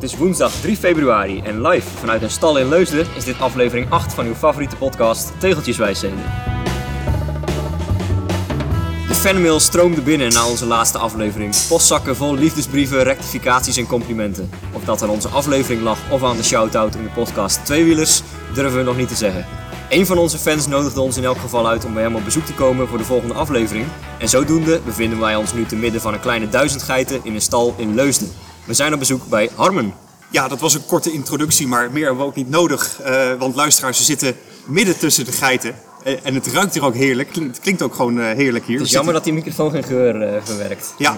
Het is woensdag 3 februari en live vanuit een stal in Leusden is dit aflevering 8 van uw favoriete podcast Tegeltjeswijsheden. De fanmail stroomde binnen na onze laatste aflevering. Postzakken vol liefdesbrieven, rectificaties en complimenten. Of dat aan onze aflevering lag of aan de shout-out in de podcast Tweewielers, durven we nog niet te zeggen. Een van onze fans nodigde ons in elk geval uit om bij hem op bezoek te komen voor de volgende aflevering. En zodoende bevinden wij ons nu te midden van een kleine duizend geiten in een stal in Leusden. We zijn op bezoek bij Harmen. Ja, dat was een korte introductie, maar meer hebben we ook niet nodig. eh, want luisteraars, we zitten midden tussen de geiten. Eh, en het ruikt hier ook heerlijk. Klink- Het klinkt ook gewoon eh, heerlijk hier. Het is We jammer zitten- dat die microfoon geen geur eh, verwerkt. Ja.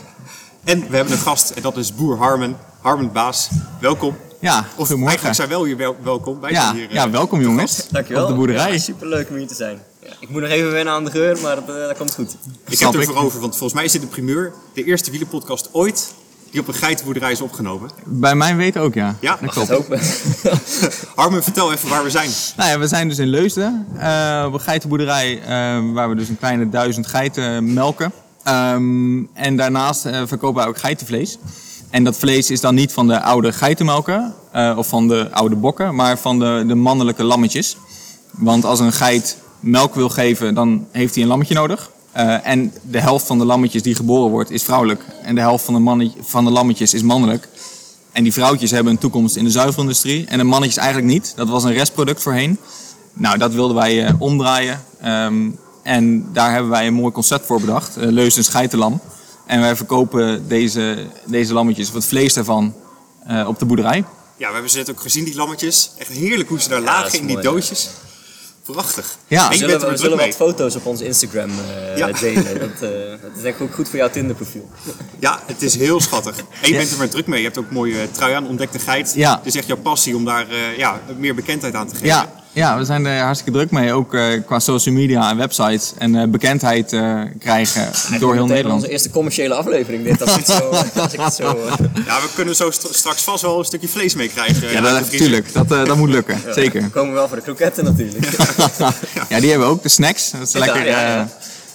en we hebben een gast en dat is boer Harmen. Harmen Baas, welkom. Ja, Of goedemorgen. eigenlijk zijn wel hier wel, welkom. Wij Ja, zijn hier, ja, welkom jongens. Dankjewel. Op de boerderij. Ja, superleuk om hier te zijn. Ja, ik moet nog even wennen aan de geur, maar dat, dat komt goed. Ik Snap heb het ik. ervoor over, want volgens mij is dit de primeur. De eerste wielenpodcast ooit die op een geitenboerderij is opgenomen. Bij mijn weten ook, ja. Ja, dat klopt. hopen. Harmen, vertel even waar we zijn. Nou ja, we zijn dus in Leusden, eh, op een geitenboerderij eh, waar we dus een kleine duizend geiten melken. Ehm, en daarnaast eh, verkopen wij ook geitenvlees. En dat vlees is dan niet van de oude geitenmelken eh, of van de oude bokken, maar van de, de mannelijke lammetjes. Want als een geit melk wil geven, dan heeft hij een lammetje nodig. Eh, en de helft van de lammetjes die geboren wordt is vrouwelijk. En de helft van de, mannetje- van de lammetjes is mannelijk. En die vrouwtjes hebben een toekomst in de zuivelindustrie. En de mannetjes eigenlijk niet. Dat was een restproduct voorheen. Nou, dat wilden wij eh, omdraaien. Ehm, en daar hebben wij een mooi concept voor bedacht. Uh, Leusden Scheitenlam. En wij verkopen deze, deze lammetjes, of het vlees daarvan, eh, op de boerderij. Ja, we hebben ze net ook gezien, die lammetjes. Echt heerlijk hoe ze daar lagen in die mooi. doosjes. Prachtig. Ja. We zullen, we druk wat mee. foto's op ons Instagram eh, Ja. delen. Dat, eh, dat is ik ook goed voor jouw Tinder profiel. Ja, het is heel schattig. En je bent er maar druk mee. Je hebt ook een mooie trui aan, ontdekte geit. Ja. Het is echt jouw passie om daar eh, ja, meer bekendheid aan te geven. Ja, ja, we zijn er hartstikke druk mee. Ook eh, qua social media en websites. En eh, bekendheid eh, krijgen door heel Nederland. Onze eerste commerciële aflevering dit, als, ik het zo, als ik het zo... Ja, we kunnen zo st- straks vast wel een stukje vlees meekrijgen. Ja, uit dat, natuurlijk. Dat, eh, dat moet lukken. Zeker. we komen wel voor de kroketten natuurlijk. Ja, die hebben we ook. De snacks. Dat is Ja, lekker ja, ja. eh,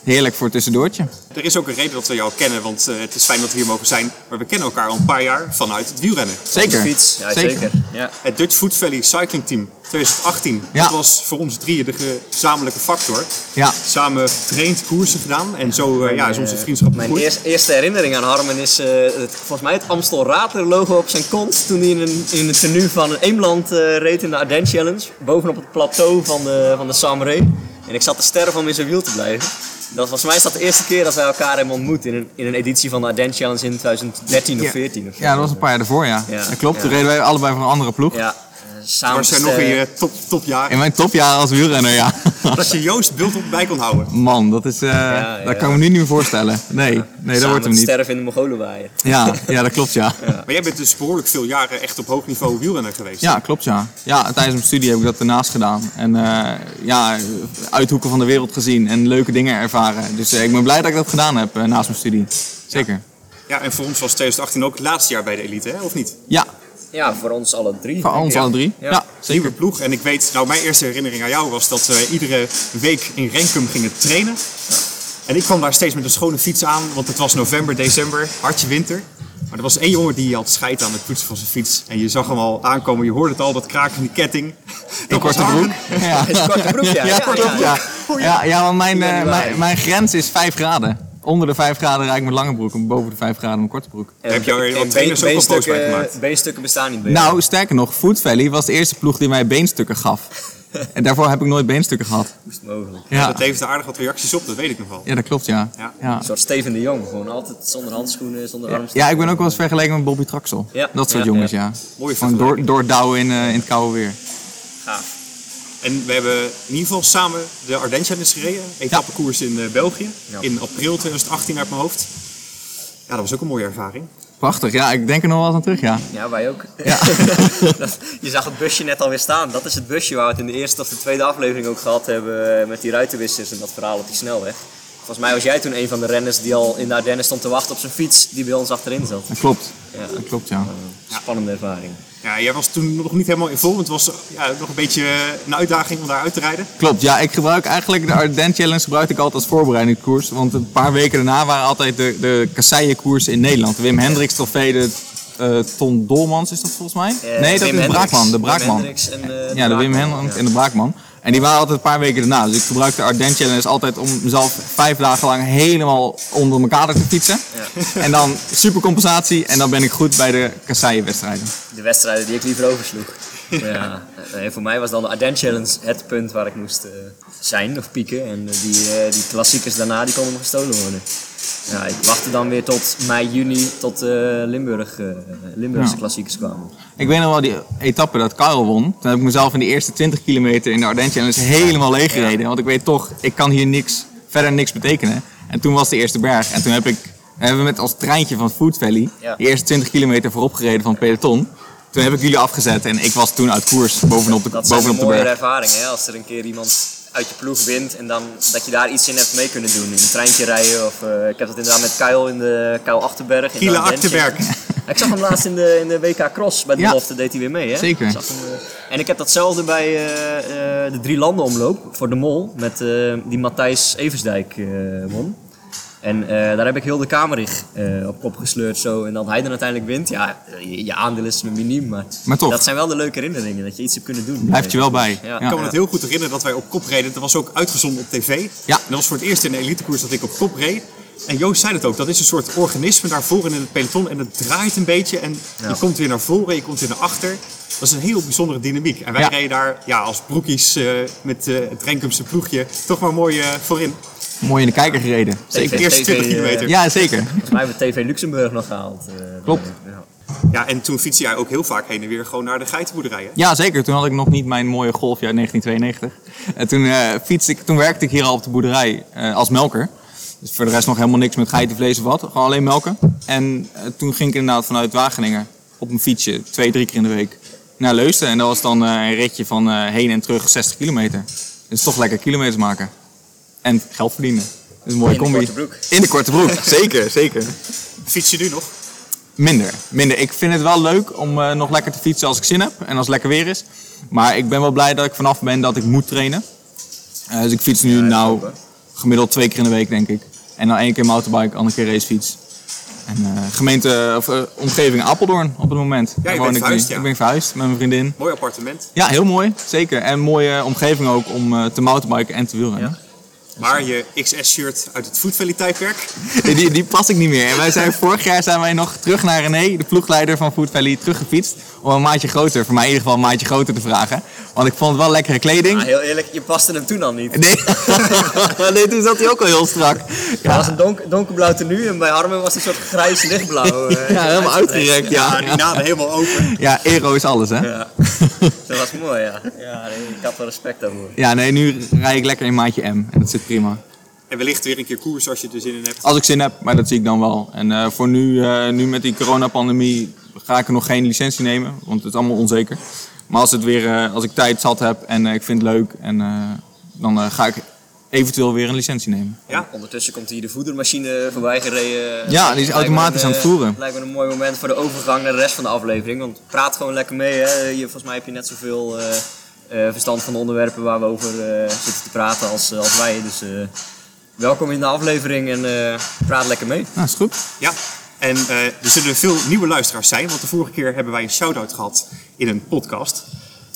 heerlijk voor tussendoortje. Er is ook een reden dat we jou kennen, want eh, het is fijn dat we hier mogen zijn. Maar we kennen elkaar al een paar jaar vanuit het wielrennen. Zeker. De fiets, ja, Zeker. zeker. Ja. Het Dutch Food Valley Cycling Team 2018. Ja. Dat was voor ons drieën de gezamenlijke factor. Ja. Samen getraind, koersen gedaan. En zo eh, ja, is onze vriendschap Mijn eerste, herinnering aan Harmen is eh, het, volgens mij het Amstel Radler logo op zijn kont. Toen hij in een, in het tenue van een Eemland eh, reed in de Ardennes Challenge. Bovenop het plateau van de, van de Samre. En ik zat te sterren om in zijn wiel te blijven. Dat, volgens mij is dat de eerste keer dat wij elkaar hebben ontmoet in een, in een editie van de Ardennes Challenge in 2013 of Ja. 14. Of zo. Ja, dat was een paar jaar daarvoor, ja. Ja. Dat klopt. Ja. Toen reden wij allebei voor een andere ploeg. Ja, samen Was jij te nog in je top, topjaren? In mijn topjaren als wielrenner, ja. Dat je Joost beeld op bij kon houden. Man, dat is... eh ja. Dat kan ik me nu niet meer voorstellen. Nee, nee dat wordt hem niet. sterven in de Mongolenwaaien. Ja, ja, dat klopt, ja. Maar jij bent dus behoorlijk veel jaren echt op hoog niveau wielrenner geweest. Ja, klopt, ja. Ja, tijdens mijn studie heb ik dat daarnaast gedaan. En eh, ja, uithoeken van de wereld gezien en leuke dingen ervaren. Dus eh, ik ben blij dat ik dat gedaan heb naast mijn studie. Zeker. Ja, en voor ons was 2018 ook het laatste jaar bij de elite, hè? of niet? Ja, Ja, voor ons alle drie. voor ons Ja. alle drie. Ja. Ja, zeker. Nieuwe ploeg. En ik weet, nou mijn eerste herinnering aan jou was dat we iedere week in Renkum gingen trainen. En ik kwam daar steeds met een schone fiets aan, want het was november, december, hartje winter. Maar er was één jongen die had scheid aan het poetsen van zijn fiets. En je zag hem al aankomen, je hoorde het al, dat kraken van die ketting. Dat was korte broek. Ja. Korte broek, ja. Ja, ja, ja. ja. Ja, ja, want mijn, eh, mijn, mijn grens is 5 graden. Onder de 5 graden rijd ik met lange broek en boven de 5 graden met korte broek. En- heb je er wat trainers ook al gemaakt? Beenstukken bestaan niet bij jou. Nou, sterker nog, Food Valley was de eerste ploeg die mij beenstukken gaf. En daarvoor heb ik nooit beenstukken gehad. Het mogelijk? Ja, Dat levert aardig wat reacties op, dat weet ik nog wel. ja dat klopt, ja. Ja. Ja. Een soort Steven de Jong, gewoon altijd zonder handschoenen, zonder armstokken. Ja, ik ben ook wel eens vergeleken met Bobby Traxel. Ja, Dat soort ja, jongens, ja. ja. Mooie Gewoon door, doordouwen in, eh, in het koude weer. Gaaf. En we hebben in ieder geval samen de Ardennes gereden. Etappekoers in eh, België. Ja. In april 2018 uit mijn hoofd. Ja, dat was ook een mooie ervaring. Prachtig, ja, ik denk er nog wel eens aan terug, ja. Ja, wij ook. Dat- je zag het busje net alweer staan. Dat is het busje waar we het in de eerste of de tweede aflevering ook gehad hebben eh, met die ruitenwissers en dat verhaal op die snelweg. Volgens mij was jij toen een van de renners die al in de Ardennen stond te wachten op zijn fiets die bij ons achterin zat. Dat klopt, Ja. dat klopt, ja. Spannende ervaring. Ja, jij was toen nog niet helemaal in vorm. Het was ja, nog een beetje een uitdaging om daar uit te rijden. Klopt, ja, ik gebruik eigenlijk de Ardennes Challenge gebruik ik altijd als voorbereidingskoers. Want een paar weken daarna waren altijd de, de kasseien-koersen in Nederland. De Wim Hendricks trofee, de eh, Ton Dolmans is dat volgens mij? Eh, nee, dat Wim is Hendricks. Braakman. De Braakman. Eh, Ja, de Wim Hendricks ja. en de Braakman. En die waren altijd een paar weken erna. Dus ik gebruik de Ardennes Challenge altijd om mezelf vijf dagen lang helemaal onder mijn kader te fietsen. En dan super compensatie en dan ben ik goed bij de kasseienwedstrijden. De wedstrijden die ik liever oversloeg. Ja. En voor mij was dan de Ardennes Challenge het punt waar ik moest eh, zijn of pieken. En eh, die, eh, die klassiekers daarna die konden me gestolen worden. Ja, ik wachtte dan weer tot mei, juni tot eh, Limburg, eh, Limburgse Ja. klassiekers kwamen. Ik weet nog wel die etappe dat Karel won. Toen heb ik mezelf in de eerste 20 kilometer in de Ardennes Challenge helemaal leeg gereden. Want ik weet toch, ik kan hier niks, verder niks betekenen. En toen was de eerste berg. En toen heb ik, hebben we met als treintje van Food Valley de eerste 20 kilometer voorop gereden van het peloton. Toen heb ik jullie afgezet en ik was toen uit koers bovenop de, Dat bovenop de de mooie berg. ervaringen, hè? als er een keer iemand uit je ploeg wint en dan dat je daar iets in hebt mee kunnen doen. In een treintje rijden of eh, ik heb dat inderdaad met Kuil in de Kuil Achterberg. in Kiele. Achterberg. Ik zag hem laatst in de, in de WK Cross bij de Ja. belofte, deed hij weer mee. Hè? Zeker. Ik zag hem, eh, en ik heb datzelfde bij eh, de drie landen omloop voor de Mol, met, die Matthijs Eversdijk won. En eh, daar heb ik heel de Kamerich eh, op kop gesleurd zo. En dan hij dan uiteindelijk wint, ja, je, je aandeel is miniem. Maar, Maar toch. dat zijn wel de leuke herinneringen, dat je iets hebt kunnen doen. Blijft je wel bij. Ja. Ik kan me het heel goed herinneren dat wij op kop reden. Dat was ook uitgezonden op tv. Ja. En dat was voor het eerst in de elitekoers dat ik op kop reed. En Joost zei het ook, dat is een soort organisme daar voorin in het peloton. En het draait een beetje en Ja. je komt weer naar voren, je komt weer naar achter. Dat is een heel bijzondere dynamiek. En wij Ja. reden daar ja, als broekies eh, met eh, het Renkumse ploegje toch maar mooi eh, voorin. Mooi in de kijker gereden. De Zeker. eerste TV, 20 eh, kilometer. Ja, zeker. Volgens mij hebben we TV Luxemburg nog gehaald. eh, Klopt. Ja. Ja, en toen fietste jij ook heel vaak heen en weer gewoon naar de geitenboerderijen. Ja, zeker. Toen had ik nog niet mijn mooie golfje uit 1992. En toen, eh fietste ik, toen werkte ik hier al op de boerderij eh, als melker. Dus voor de rest nog helemaal niks met geitenvlees of wat. Gewoon alleen melken. En eh, toen ging ik inderdaad vanuit Wageningen op een fietsje twee, drie keer in de week naar Leusden. En dat was dan eh, een ritje van eh, heen en terug 60 kilometer. Dus toch lekker kilometers maken. En geld verdienen. Dat is een mooie In de combi. korte broek. In de korte broek, zeker, zeker. Fiets je nu nog? Minder, minder. Ik vind het wel leuk om eh, nog lekker te fietsen als ik zin heb en als het lekker weer is. Maar ik ben wel blij dat ik vanaf ben dat ik moet trainen. Eh, dus ik fiets nu nou gemiddeld twee keer in de week, denk ik. En dan één keer mountainbike, andere keer racefiets. En eh, gemeente, of omgeving Apeldoorn op het moment. je bent woon ik nu. verhuisd, ja. Ik ben verhuisd met mijn vriendin. Mooi appartement. Ja, heel mooi, zeker. En mooie omgeving ook om eh, te mountainbiken en te wielrennen. Maar je XS-shirt uit het Food Valley tijdperk. Die, die, pas ik niet meer. Wij zijn vorig jaar zijn wij nog terug naar René, de ploegleider van Food Valley, teruggefietst. Om een maatje groter, voor mij in ieder geval een maatje groter te vragen. Want ik vond het wel lekkere kleding. Maar heel eerlijk, je paste hem toen al niet. Nee. nee, toen zat hij ook al heel strak. Het Ja, was een donk, donkerblauw tenue en bij Harmen was het een soort grijs lichtblauw. eh, ja helemaal uitgerekt. Ja, Ja, die ja. naden helemaal open. ja, Aero is alles, hè? Ja. Dat was mooi, ja. Ja, nee, ik had wel respect daarvoor. Ja, nee, nu rij ik lekker in maatje M. En dat zit prima. En wellicht weer een keer koers als je er zin in hebt. Als ik zin heb, maar dat zie ik dan wel. En eh, voor nu, eh, nu met die coronapandemie ga ik er nog geen licentie nemen, want het is allemaal onzeker. Maar als, het weer, eh, als ik tijd zat heb en eh, ik vind het leuk, en, eh, dan eh, ga ik eventueel weer een licentie nemen. Ja. Ondertussen komt hier de voedermachine voorbij gereden. Ja, die is automatisch een, aan het voeren. Lijkt me een mooi moment voor de overgang naar de rest van de aflevering. Want praat gewoon lekker mee. Hè. Je, volgens mij heb je net zoveel eh, eh, verstand van de onderwerpen waar we over eh, zitten te praten als, als wij. Dus eh, welkom in de aflevering en eh, praat lekker mee. Nou, is goed. Ja. En eh, er zullen veel nieuwe luisteraars zijn, want de vorige keer hebben wij een shout-out gehad in een podcast.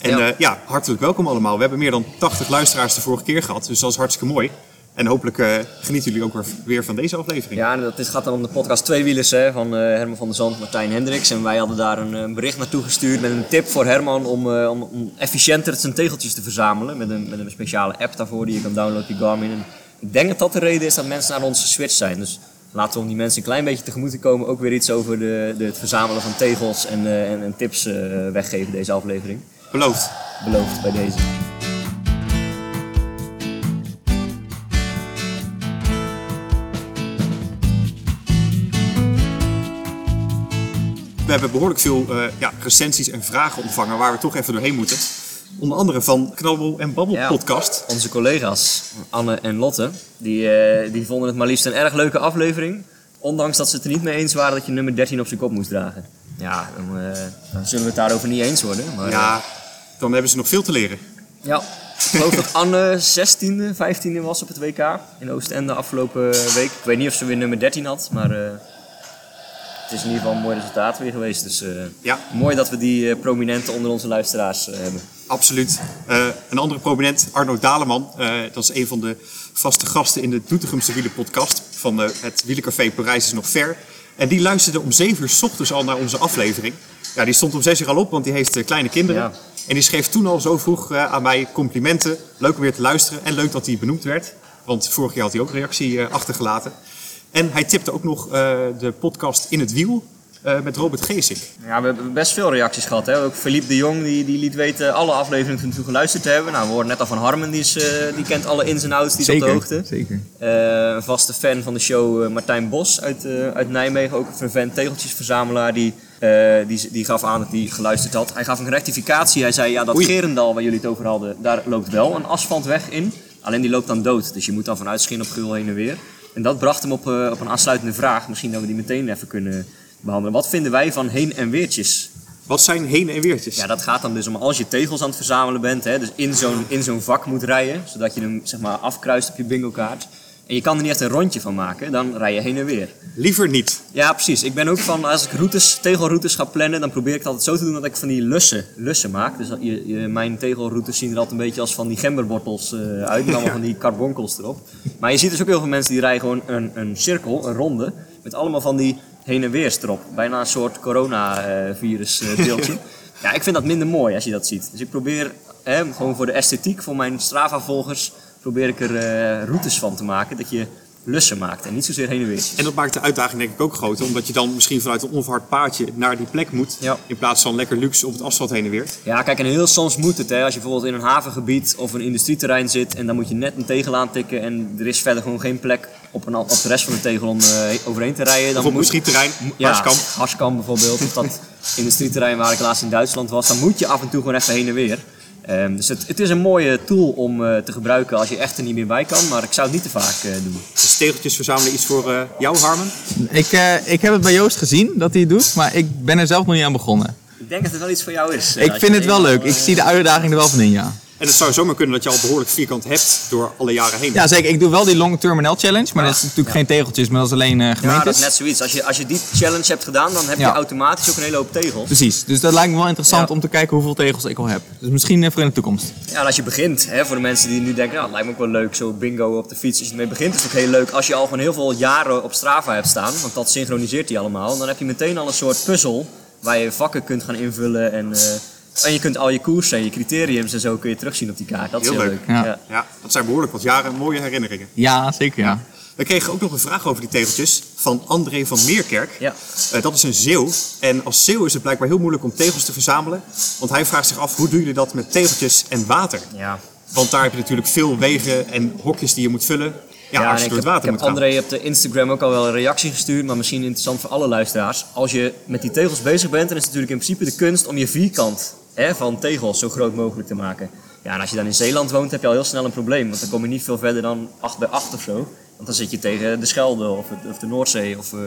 En Ja. ja. ja, hartelijk welkom allemaal. We hebben meer dan 80 luisteraars de vorige keer gehad, dus dat is hartstikke mooi. En hopelijk eh, genieten jullie ook weer, weer van deze aflevering. Ja, en dat is, gaat dan om de podcast Tweewielers hè, van eh, Herman van der Zand, Martijn Hendricks. En wij hadden daar een, eh, bericht naartoe gestuurd met een tip voor Herman om, eh, om, om efficiënter zijn tegeltjes te verzamelen. Met een, met een speciale app daarvoor die je kan downloaden je Garmin. En ik denk dat dat de reden is dat mensen naar ons geswitcht zijn. Dus laten we om die mensen een klein beetje tegemoet te komen ook weer iets over de, de, het verzamelen van tegels en, eh, en, en tips eh, weggeven deze aflevering. Beloofd. Beloofd bij deze. We hebben behoorlijk veel eh, ja, recensies en vragen ontvangen waar we toch even doorheen moeten. Onder andere van Knabbel en Babbel Ja. podcast. Onze collega's, Anne en Lotte, die, eh, die vonden het maar liefst een erg leuke aflevering. Ondanks dat ze het er niet mee eens waren dat je nummer 13 op zijn kop moest dragen. Ja, dan, eh, dan zullen we het daarover niet eens worden. Maar, eh, Ja, dan hebben ze nog veel te leren. ja. Ik geloof dat Anne 16e, 15e was op het WK in Oostende afgelopen week. Ik weet niet of ze weer nummer 13 had, maar... het is in ieder geval een mooi resultaat weer geweest. Dus eh, Ja. mooi dat we die eh, prominenten onder onze luisteraars eh, hebben. Absoluut. Een andere prominent, Arno Daleman. dat is een van de vaste gasten in de Doetinchemse wielenpodcast van het Wielencafé Parijs is nog ver. En die luisterde om 7 uur s ochtends al naar onze aflevering. Ja, die stond om 6 uur al op, want die heeft kleine kinderen. Ja. En die schreef toen al zo vroeg aan mij complimenten. Leuk om weer te luisteren en leuk dat hij benoemd werd. Want vorig jaar had hij ook reactie achtergelaten. En hij tipte ook nog eh, de podcast In het Wiel eh, met Robert Geesink. Ja, we hebben best veel reacties gehad. Hè? Ook Philippe de Jong die, die liet weten alle afleveringen van toe geluisterd te hebben. Nou, we hoorden net al van Harmen, die, is, eh, die kent alle ins en outs, die is op de hoogte. Zeker. Eh, een vaste fan van de show, eh, Martijn Bos uit, eh, uit Nijmegen, ook een fervent tegeltjesverzamelaar, die, eh, die, die gaf aan dat hij geluisterd had. Hij gaf een rectificatie. Hij zei, ja, dat Oei. Gerendal waar jullie het over hadden, daar loopt wel een asfaltweg in. Alleen die loopt dan dood, dus je moet dan vanuit Schin op Gul heen en weer. En dat bracht hem op, eh, op een aansluitende vraag. Misschien dat we die meteen even kunnen behandelen. Wat vinden wij van heen- en weertjes? Wat zijn heen- en weertjes? Ja, dat gaat dan dus om als je tegels aan het verzamelen bent, hè, dus in zo'n, in zo'n vak moet rijden, zodat je hem zeg maar, afkruist op je bingo-kaart. En je kan er niet echt een rondje van maken, dan rij je heen en weer. Liever niet. Ja, precies. Ik ben ook van, als ik routes, tegelroutes ga plannen, dan probeer ik het altijd zo te doen dat ik van die lussen, lussen maak. Dus je, je, mijn tegelroutes zien er altijd een beetje als van die gemberwortels eh, uit, met allemaal van die carbonkels erop. Maar je ziet dus ook heel veel mensen die rijden gewoon een, een cirkel, een ronde, met allemaal van die heen en weers erop. Bijna een soort coronavirus eh, deeltje. Ja, ik vind dat minder mooi als je dat ziet. Dus ik probeer, hè, gewoon voor de esthetiek, voor mijn Strava-volgers, probeer ik er eh, routes van te maken. Dat je lussen maakt en niet zozeer heen en weertjes. En dat maakt de uitdaging denk ik ook groter, omdat je dan misschien vanuit een onverhard paadje naar die plek moet. Ja. In plaats van lekker luxe op het asfalt heen en weer. Ja, kijk, en heel soms moet het. Hè. Als je bijvoorbeeld in een havengebied of een industrieterrein zit en dan moet je net een tegel aantikken en er is verder gewoon geen plek op, een, op de rest van de tegel om eh, overheen te rijden. Dan Of op een schietterrein, ja, Harskamp. Harskamp bijvoorbeeld, of dat industrieterrein waar ik laatst in Duitsland was, dan moet je af en toe gewoon even heen en weer. Ehm, dus het, het is een mooie tool om eh, te gebruiken als je echt er niet meer bij kan, maar ik zou het niet te vaak eh, doen. Dus tegeltjes verzamelen iets voor eh, jou, Harmen? Ik, eh, ik heb het bij Joost gezien dat hij het doet, maar ik ben er zelf nog niet aan begonnen. Ik denk dat het wel iets voor jou is. Ik vind het wel leuk. Ik zie de uitdaging er wel van in, ja. En het zou zomaar kunnen dat je al behoorlijk vierkant hebt door alle jaren heen. Ja, zeker. Ik doe wel die Long Terminal Challenge, maar dat is natuurlijk Ja. geen tegeltjes, maar dat is alleen eh Ja, gemeentes. dat is net zoiets. Als je, als je die challenge hebt gedaan, dan heb je Ja. automatisch ook een hele hoop tegels. Precies. Dus dat lijkt me wel interessant Ja. om te kijken hoeveel tegels ik al heb. Dus misschien eh, voor in de toekomst. Ja, en als je begint, hè, voor de mensen die nu denken, nou, het lijkt me ook wel leuk, zo bingo op de fiets. Als je ermee begint, is het ook heel leuk als je al gewoon heel veel jaren op Strava hebt staan. Want dat synchroniseert hij allemaal. Dan heb je meteen al een soort puzzel waar je vakken kunt gaan invullen. En, eh, en je kunt al je koersen en je criteriums en zo kun je terugzien op die kaart. Dat is Heel heel leuk. leuk. Ja. Ja. Ja, dat zijn behoorlijk wat jaren mooie herinneringen. Ja, zeker ja. We kregen ook nog een vraag over die tegeltjes van André van Meerkerk. Ja. Eh, dat is een zeeuw. En als zeeuw is het blijkbaar heel moeilijk om tegels te verzamelen. Want hij vraagt zich af, hoe doen jullie dat met tegeltjes en water? Ja. Want daar heb je natuurlijk veel wegen en hokjes die je moet vullen. Ja, als je ik door het heb, water ik moet heb gaan. André op de Instagram ook al wel een reactie gestuurd, maar misschien interessant voor alle luisteraars. Als je met die tegels bezig bent, dan is het natuurlijk in principe de kunst om je vierkant van tegels zo groot mogelijk te maken. Ja, en als je dan in Zeeland woont, heb je al heel snel een probleem, want dan kom je niet veel verder dan 8 bij 8 of zo. Want dan zit je tegen de Schelde of, of de Noordzee of, eh,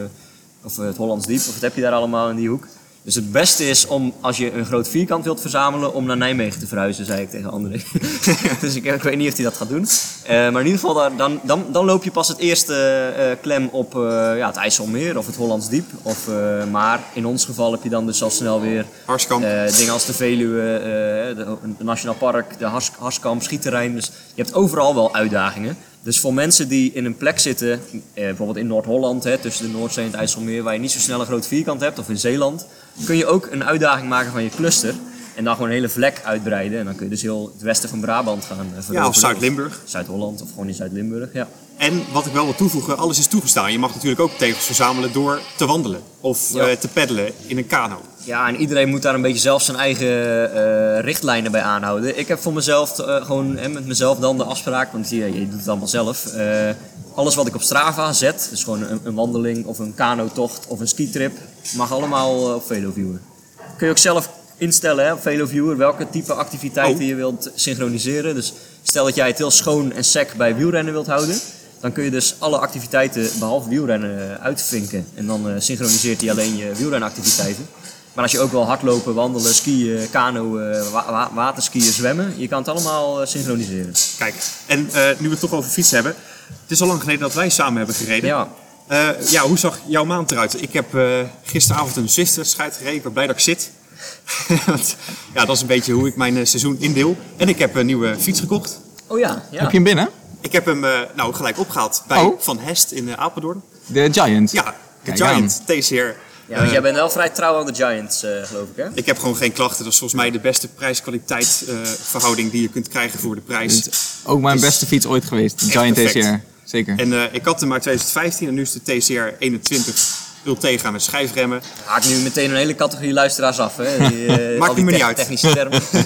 of het Hollands Diep, of wat heb je daar allemaal in die hoek. Dus het beste is om, als je een groot vierkant wilt verzamelen, om naar Nijmegen te verhuizen, zei ik tegen André. dus ik, ik weet niet of hij dat gaat doen. Eh, maar in ieder geval, daar, dan, dan, dan loop je pas het eerste eh, klem op eh, ja, het IJsselmeer of het Hollands Diep. Of, maar in ons geval heb je dan dus al snel weer dingen als de Veluwe, het Nationaal Park, de Hars, Harskamp, Schietterrein. Dus je hebt overal wel uitdagingen. Dus voor mensen die in een plek zitten, eh, bijvoorbeeld in Noord-Holland, tussen de Noordzee en het IJsselmeer, waar je niet zo snel een groot vierkant hebt, of in Zeeland, kun je ook een uitdaging maken van je cluster. En dan gewoon een hele vlek uitbreiden. En dan kun je dus heel het westen van Brabant gaan. eh, Ja, of veroveren. Zuid-Limburg. Zuid-Holland of gewoon in Zuid-Limburg, ja. En wat ik wel wil toevoegen, alles is toegestaan. Je mag natuurlijk ook tegels verzamelen door te wandelen. Of Ja. eh, te peddelen in een kano. Ja, en iedereen moet daar een beetje zelf zijn eigen eh, richtlijnen bij aanhouden. Ik heb voor mezelf eh, gewoon hè, met mezelf dan de afspraak, want je, je doet het allemaal zelf. eh, alles wat ik op Strava zet, dus gewoon een, een wandeling of een kanotocht of een skitrip, mag allemaal op Veloviewer. Kun je ook zelf instellen hè, op Veloviewer welke type activiteiten Oh. je wilt synchroniseren. Dus stel dat jij het heel schoon en sec bij wielrennen wilt houden. Dan kun je dus alle activiteiten behalve wielrennen uitvinken. En dan synchroniseert hij alleen je wielrenactiviteiten. Maar als je ook wil hardlopen, wandelen, skiën, kano, eh, wa- wa- waterskiën, zwemmen, je kan het allemaal eh, synchroniseren. Kijk, en eh, nu we het toch over fietsen hebben. Het is al lang geleden dat wij samen hebben gereden. Ja, Eh, ja, hoe zag jouw maand eruit? Ik heb eh, gisteravond een Zwift-wedstrijd gereden. Ik ben blij dat ik zit. Want, ja, dat is een beetje hoe ik mijn seizoen indeel. En ik heb een nieuwe fiets gekocht. Oh ja, ja. Heb je hem binnen? Ik heb hem eh, nou gelijk opgehaald bij Oh. Van Hest in Apeldoorn. De Giant. Ja, de Kijk Giant TCR. Ja, want jij bent wel vrij trouw aan de Giants, eh, geloof ik, hè? Ik heb gewoon geen klachten. Dat is volgens mij de beste prijs-kwaliteit eh, verhouding die je kunt krijgen voor de prijs. Ook mijn beste fiets ooit geweest. De Giant. TCR. Zeker. En eh, ik had hem maar 2015 en nu is de TCR 21 Ultegra met schijfremmen. Haak nu meteen een hele categorie luisteraars af, hè? Die, eh, Maakt al die me niet uit. Technische termen.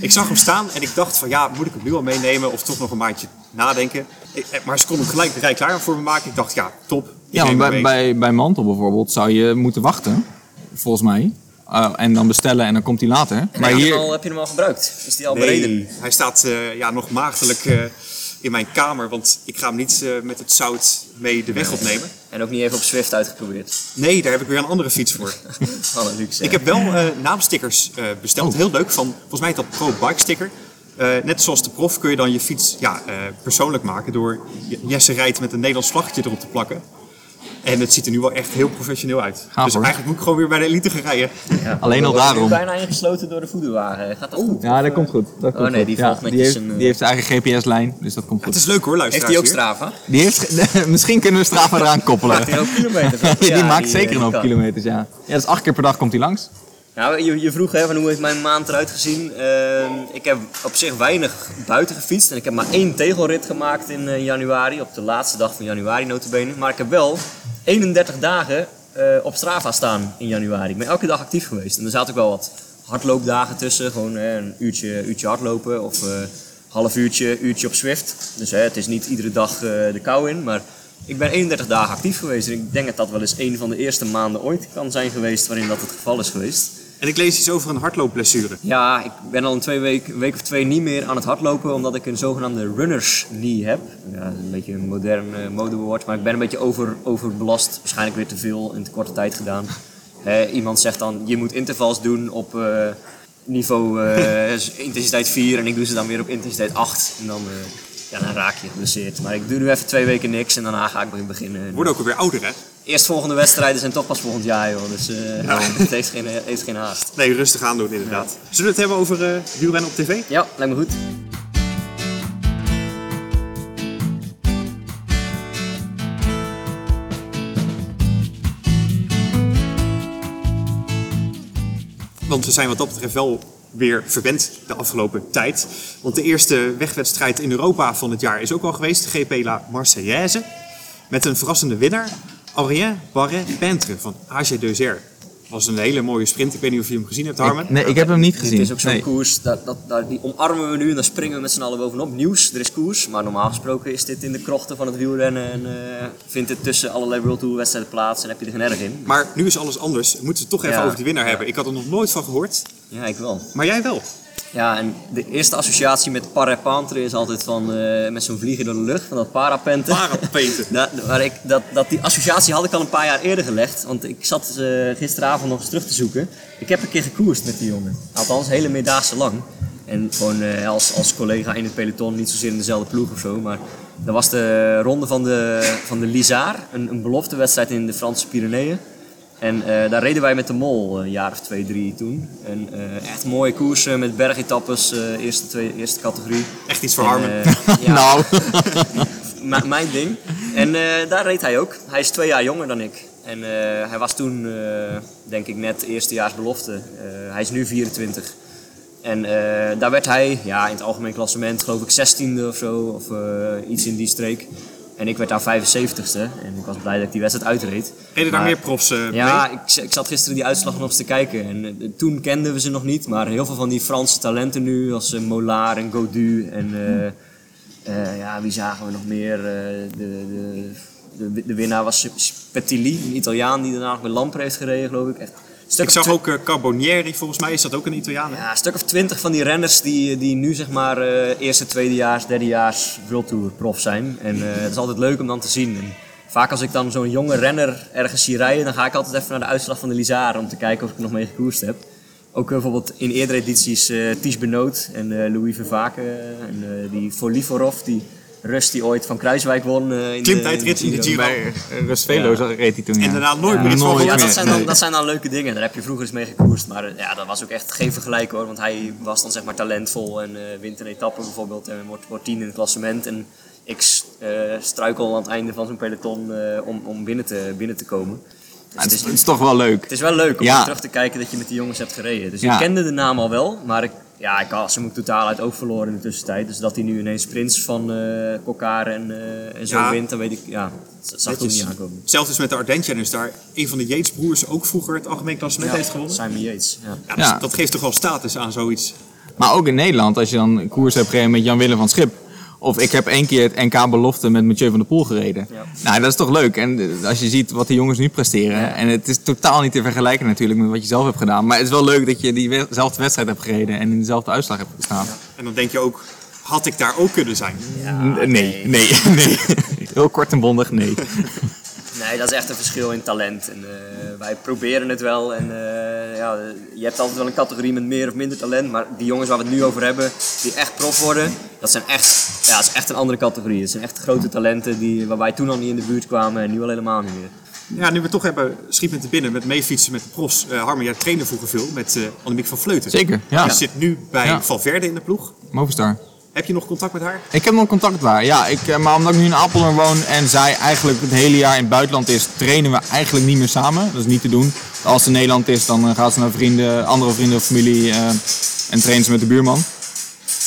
Ik zag hem staan en ik dacht van ja, moet ik hem nu al meenemen of toch nog een maandje nadenken. Ik- eh, maar ze konden hem gelijk rij klaar voor me maken. Ik dacht ja, top. Ik Ja, bij, bij, bij Mantel bijvoorbeeld zou je moeten wachten. Volgens mij. Uh, en dan bestellen en dan komt hij later. En maar heb, je hier... hem al, heb je hem al gebruikt? Is die al bereden? Nee, hij staat eh, ja, nog maagdelijk eh, in mijn kamer, want ik ga hem niet eh, met het zout mee de weg opnemen. En ook niet even op Swift uitgeprobeerd. Nee, daar heb ik weer een andere fiets voor. Een luxe. Ik heb wel eh, naamstickers eh, besteld. Oh. Heel leuk. Van, volgens mij heet dat Pro Bike Sticker. Net zoals de prof kun je dan je fiets ja, persoonlijk maken door Jesse rijdt met een Nederlands vlaggetje erop te plakken. En het ziet er nu wel echt heel professioneel uit. Gaaf, dus hoor. eigenlijk moet ik gewoon weer bij de elite gaan rijden. Ja. Alleen al We worden nu daarom. bijna ingesloten door de voederwagen. Gaat dat goed? Ja, dat komt goed. Dat komt Oh, nee, goed. die Ja, volgt die netjes heeft, een, eh, die heeft zijn eigen GPS-lijn, dus dat komt Het goed. is leuk hoor, Heeft luisteraars. hij ook. Strava? Die heeft, misschien kunnen we Strava eraan koppelen. Maakt hij ook kilometers? die Ja, maakt die, zeker eh, een die hoop kilometers, ja. Ja, dus acht keer per dag komt hij langs. Nou, je, je vroeg hè, van hoe heeft mijn maand eruit gezien. Ehm, ik heb op zich weinig buiten gefietst. En ik heb maar één tegelrit gemaakt in eh, januari. Op de laatste dag van januari notabene. Maar ik heb wel 31 dagen eh, op Strava staan in januari. Ik ben elke dag actief geweest. En er zaten ook wel wat hardloopdagen tussen. Gewoon hè, een uurtje, uurtje hardlopen of eh half uurtje, uurtje op Swift. Dus het is niet iedere dag eh, de kou in. Maar ik ben 31 dagen actief geweest. En ik denk dat dat wel eens een van de eerste maanden ooit kan zijn geweest waarin dat het geval is geweest. En ik lees iets over een hardloopblessure. Ja, ik ben al een twee week, een week of twee niet meer aan het hardlopen omdat ik een zogenaamde runners knee heb. Ja, dat is een beetje een modern eh, modewoord, maar ik ben een beetje over, overbelast. Waarschijnlijk weer te veel in te korte tijd gedaan. Iemand zegt dan, je moet intervals doen op eh, niveau eh, intensiteit 4 en ik doe ze dan weer op intensiteit 8. En dan, ja, dan raak je geblesseerd. Maar ik doe nu even twee weken niks en daarna ga ik weer beginnen. We worden ook alweer ouder hè? Eerstvolgende wedstrijden zijn toch pas volgend jaar, joh. Dus eh, het heeft geen, heeft geen haast. Nee, rustig aan doen inderdaad. Zullen we het hebben over wielrennen op tv? Ja, lijkt me goed. Want we zijn wat dat betreft wel weer verwend de afgelopen tijd. Want de eerste wegwedstrijd in Europa van het jaar is ook al geweest. De GP La Marseillaise. Met een verrassende winnaar. Aurélien Barret-Pentre van AG Deuzer. was een hele mooie sprint. Ik weet niet of je hem gezien hebt, Harmen. Ik- nee, ik heb hem niet gezien. Dit is ook zo'n Nee. koers, dat, dat, dat, die omarmen we nu en dan springen we met z'n allen bovenop. Nieuws, er is koers, maar normaal gesproken is dit in de krochten van het wielrennen en eh, vindt het tussen allerlei World Tour wedstrijden plaats en heb je er geen erg in. Maar nu is alles anders. We moeten het toch even Ja. over die winnaar hebben. Ik had er nog nooit van gehoord. Ja, ik wel. Maar jij wel. Ja, en de eerste associatie met parapentre is altijd van eh, met zo'n vliegen door de lucht, van dat parapenten. Parapeten. Dat, ik, dat, dat, die associatie had ik al een paar jaar eerder gelegd. Want ik zat eh, gisteravond nog eens terug te zoeken. Ik heb een keer gekoerst met die jongen. Althans, hele meerdaagse lang. En gewoon eh, als, als collega in het peloton, niet zozeer in dezelfde ploeg of zo. Maar dat was de ronde van de, van de Lizard. Een, een beloftewedstrijd in de Franse Pyreneeën. En eh, daar reden wij met de Mol eh, een jaar of twee, drie toen. En eh, echt mooie koersen met bergetappes, eh, eerste, twee, eerste categorie. Echt iets voor En, Harmen. ja, Nou, M- mijn ding. En eh, daar reed hij ook. Hij is twee jaar jonger dan ik. En eh, hij was toen, eh, denk ik, net eerstejaars belofte. Eh, hij is nu 24. En eh, daar werd hij, ja, in het algemeen klassement, geloof ik, 16e of zo. Of eh, iets in die streek. En ik werd daar 75ste. En ik was blij dat ik die wedstrijd uitreed. Reden daar meer profs eh, ja, ik, ik zat gisteren die uitslag nog eens te kijken. En eh, toen kenden we ze nog niet. Maar heel veel van die Franse talenten nu, als eh, Mollard en Godu. En ja, wie zagen we nog meer? De, de, de, de winnaar was Spetilli, een Italiaan die daarna nog met Lamper heeft gereden, geloof ik. Echt, stuk Ik zag ook eh, Carbonieri, volgens mij is dat ook een Italiaan. hè? ja, een stuk of twintig van die renners die, die nu zeg maar eh, eerste, tweedejaars, derdejaars World Tour prof zijn. En eh, het is altijd leuk om dan te zien. En vaak als ik dan zo'n jonge renner ergens zie rijden, dan ga ik altijd even naar de uitslag van de Lizard om te kijken of ik er nog mee gekoerst heb. Ook bijvoorbeeld in eerdere edities Ties Benoot en Louis Vervaken en die Volivorov, die Rust die ooit van Kruiswijk won. eh, in Klimtijdrit in de Giro. Bij eh, Rust Velo Ja. reed hij toen. Ja. En daarna nooit meer iets nooit van Ja, dat zijn, dan, dat zijn dan leuke dingen. Daar heb je vroeger eens mee gekoerst. Maar eh, ja, dat was ook echt geen vergelijk hoor. Want hij was dan zeg maar talentvol en eh wint een etappe bijvoorbeeld. En wordt, wordt tien in het klassement. En ik eh, struikel aan het einde van zo'n peloton eh, om, om binnen, te, binnen te komen. Dus het, is, is, het is toch wel leuk. het is wel leuk om Ja. terug te kijken dat je met die jongens hebt gereden. Dus Ja. ik kende de naam al wel. Maar ik, ja, ik had ze hem ook totaal uit oog verloren in de tussentijd. Dus dat hij nu ineens prins van eh Kokar en, eh, en zo Ja. wint, dan weet ik... Ja, dat zag ik ook niet aankomen. Hetzelfde is met de Ardentjenners daar. Een van de Yates-broers ook vroeger het algemeen klassement Ja, heeft gewonnen. Simon Yates, ja. Ja, dus Ja. Dat geeft toch wel status aan zoiets. Maar ook in Nederland, als je dan een koers hebt gereden met Jan-Willem van Schip. Of ik heb één keer het NK Belofte met Mathieu van der Poel gereden. Ja. Nou, dat is toch leuk. En eh, als je ziet wat die jongens nu presteren. En het is totaal niet te vergelijken natuurlijk met wat je zelf hebt gedaan. Maar het is wel leuk dat je diezelfde wedstrijd hebt gereden en in dezelfde uitslag hebt gestaan. En dan denk je ook, had ik daar ook kunnen zijn? Nee, nee, nee. Heel kort en bondig, nee. Nee, dat is echt een verschil in talent. En, eh, wij proberen het wel. En, eh, ja, je hebt altijd wel een categorie met meer of minder talent. Maar die jongens waar we het nu over hebben, die echt prof worden, dat, zijn echt, ja, dat is echt een andere categorie. Het zijn echt grote talenten die, waar wij toen al niet in de buurt kwamen en nu al helemaal niet meer. Ja, nu we het toch hebben, schiet me te binnen met meefietsen met de profs. Uh, Harmen, jij trainde vroeger veel met eh Annemiek van Vleuten. Zeker, ja. Je zit nu bij Ja. Valverde in de ploeg. Movistar. Heb je nog contact met haar? Ik heb nog contact met haar, ja. Ik, eh, maar omdat ik nu in Apeldoorn woon en zij eigenlijk het hele jaar in het buitenland is, trainen we eigenlijk niet meer samen. Dat is niet te doen. Als ze in Nederland is, dan gaat ze naar vrienden, andere vrienden of familie eh, en trainen ze met de buurman.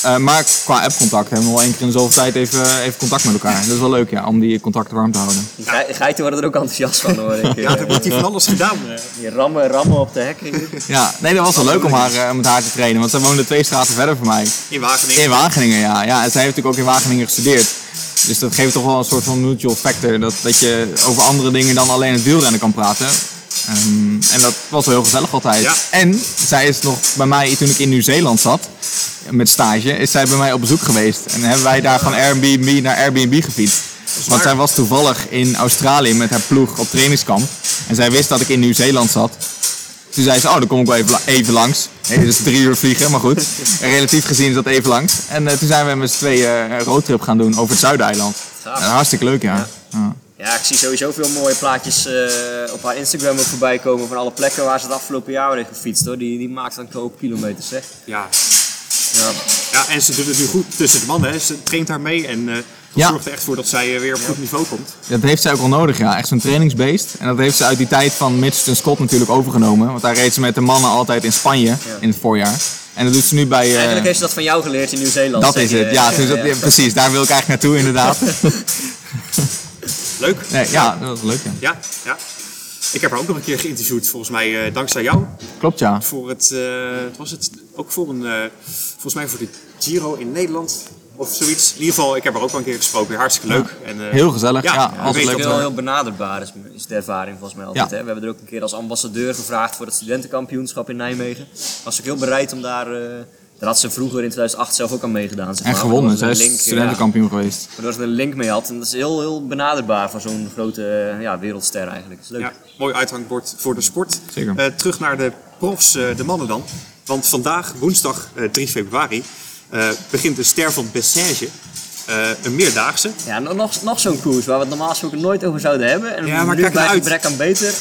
Eh, maar qua appcontact hebben we wel één keer in de zoveel tijd even, even contact met elkaar. Dat is wel leuk, ja, om die contacten warm te houden. Die ge- geiten worden er ook enthousiast van hoor. Ik, Ja, er wordt hier van alles gedaan. eh. Die rammen, rammen op de hekken. Ja, nee, dat was wel leuk om haar, eh, met haar te trainen, want zij woonde twee straten verder van mij. In Wageningen. In Wageningen, ja. ja. En zij heeft natuurlijk ook in Wageningen gestudeerd. Dus dat geeft toch wel een soort van mutual factor. Dat, dat je over andere dingen dan alleen het wielrennen kan praten. Ehm, en dat was wel heel gezellig altijd. Ja. En zij is nog bij mij, toen ik in Nieuw-Zeeland zat, met stage, is zij bij mij op bezoek geweest. En hebben wij daar van Airbnb naar Airbnb gefietst. Want zij was toevallig in Australië met haar ploeg op trainingskamp. En zij wist dat ik in Nieuw-Zeeland zat. Toen zei ze, oh, dan kom ik wel even, la- even langs. Nee, dus drie uur vliegen, maar goed. En relatief gezien is dat even langs. En eh, toen zijn we met z'n tweeën eh, een roadtrip gaan doen over het Zuideiland. Hartstikke leuk, ja. ja. Ja, ik zie sowieso veel mooie plaatjes eh, op haar Instagram ook voorbij komen van alle plekken waar ze het afgelopen jaar heeft gefietst hoor. Die, die maakt dan een hoop kilometers zeg. Ja. Ja. ja, en ze doet het nu goed tussen de mannen. Hè. Ze traint daar mee en eh, Ja. zorgt er echt voor dat zij eh, weer op goed niveau komt. Dat heeft zij ook wel nodig, ja. Echt zo'n trainingsbeest. En dat heeft ze uit die tijd van Mitchelton Scott natuurlijk overgenomen. Want daar reed ze met de mannen altijd in Spanje in het voorjaar. En dat doet ze nu bij... eh, Eigenlijk heeft ze dat van jou geleerd in Nieuw-Zeeland. dat is je. het, ja, ja, Precies, daar wil ik eigenlijk naartoe inderdaad. Leuk. Nee, ja, dat was leuk, ja. Ja, ja. Ik heb haar ook nog een keer geïnterviewd, volgens mij eh, dankzij jou. Klopt, ja. Voor het, eh, het was het ook voor een, eh, volgens mij voor de Giro in Nederland of zoiets. In ieder geval, ik heb haar ook wel een keer gesproken. Hartstikke leuk. En, eh, Heel gezellig, ja. Ja, altijd Het leuk. is je heel, heel benaderbaar, is, is de ervaring volgens mij altijd. Ja. Hè? We hebben er ook een keer als ambassadeur gevraagd voor het studentenkampioenschap in Nijmegen. Was ook heel bereid om daar... eh daar had ze vroeger in 2008 zelf ook aan meegedaan. Zeg En maar. gewonnen, Waardoor zij ze is een link, studentenkampioen geweest. Ja, waardoor ze er een link mee had. En dat is heel, heel benaderbaar voor zo'n grote ja, wereldster eigenlijk. Dat is leuk. Ja, mooi uithangbord voor de sport. Zeker. Eh, terug naar de profs, eh, de mannen dan. Want vandaag, woensdag eh, 3 februari, eh, begint de Ster van Bessège. Eh, een meerdaagse. Ja, nog- nog, zo'n koers waar we het normaal gesproken nooit over zouden hebben. En Ja, maar nu kijk bij nou gebrek aan beter.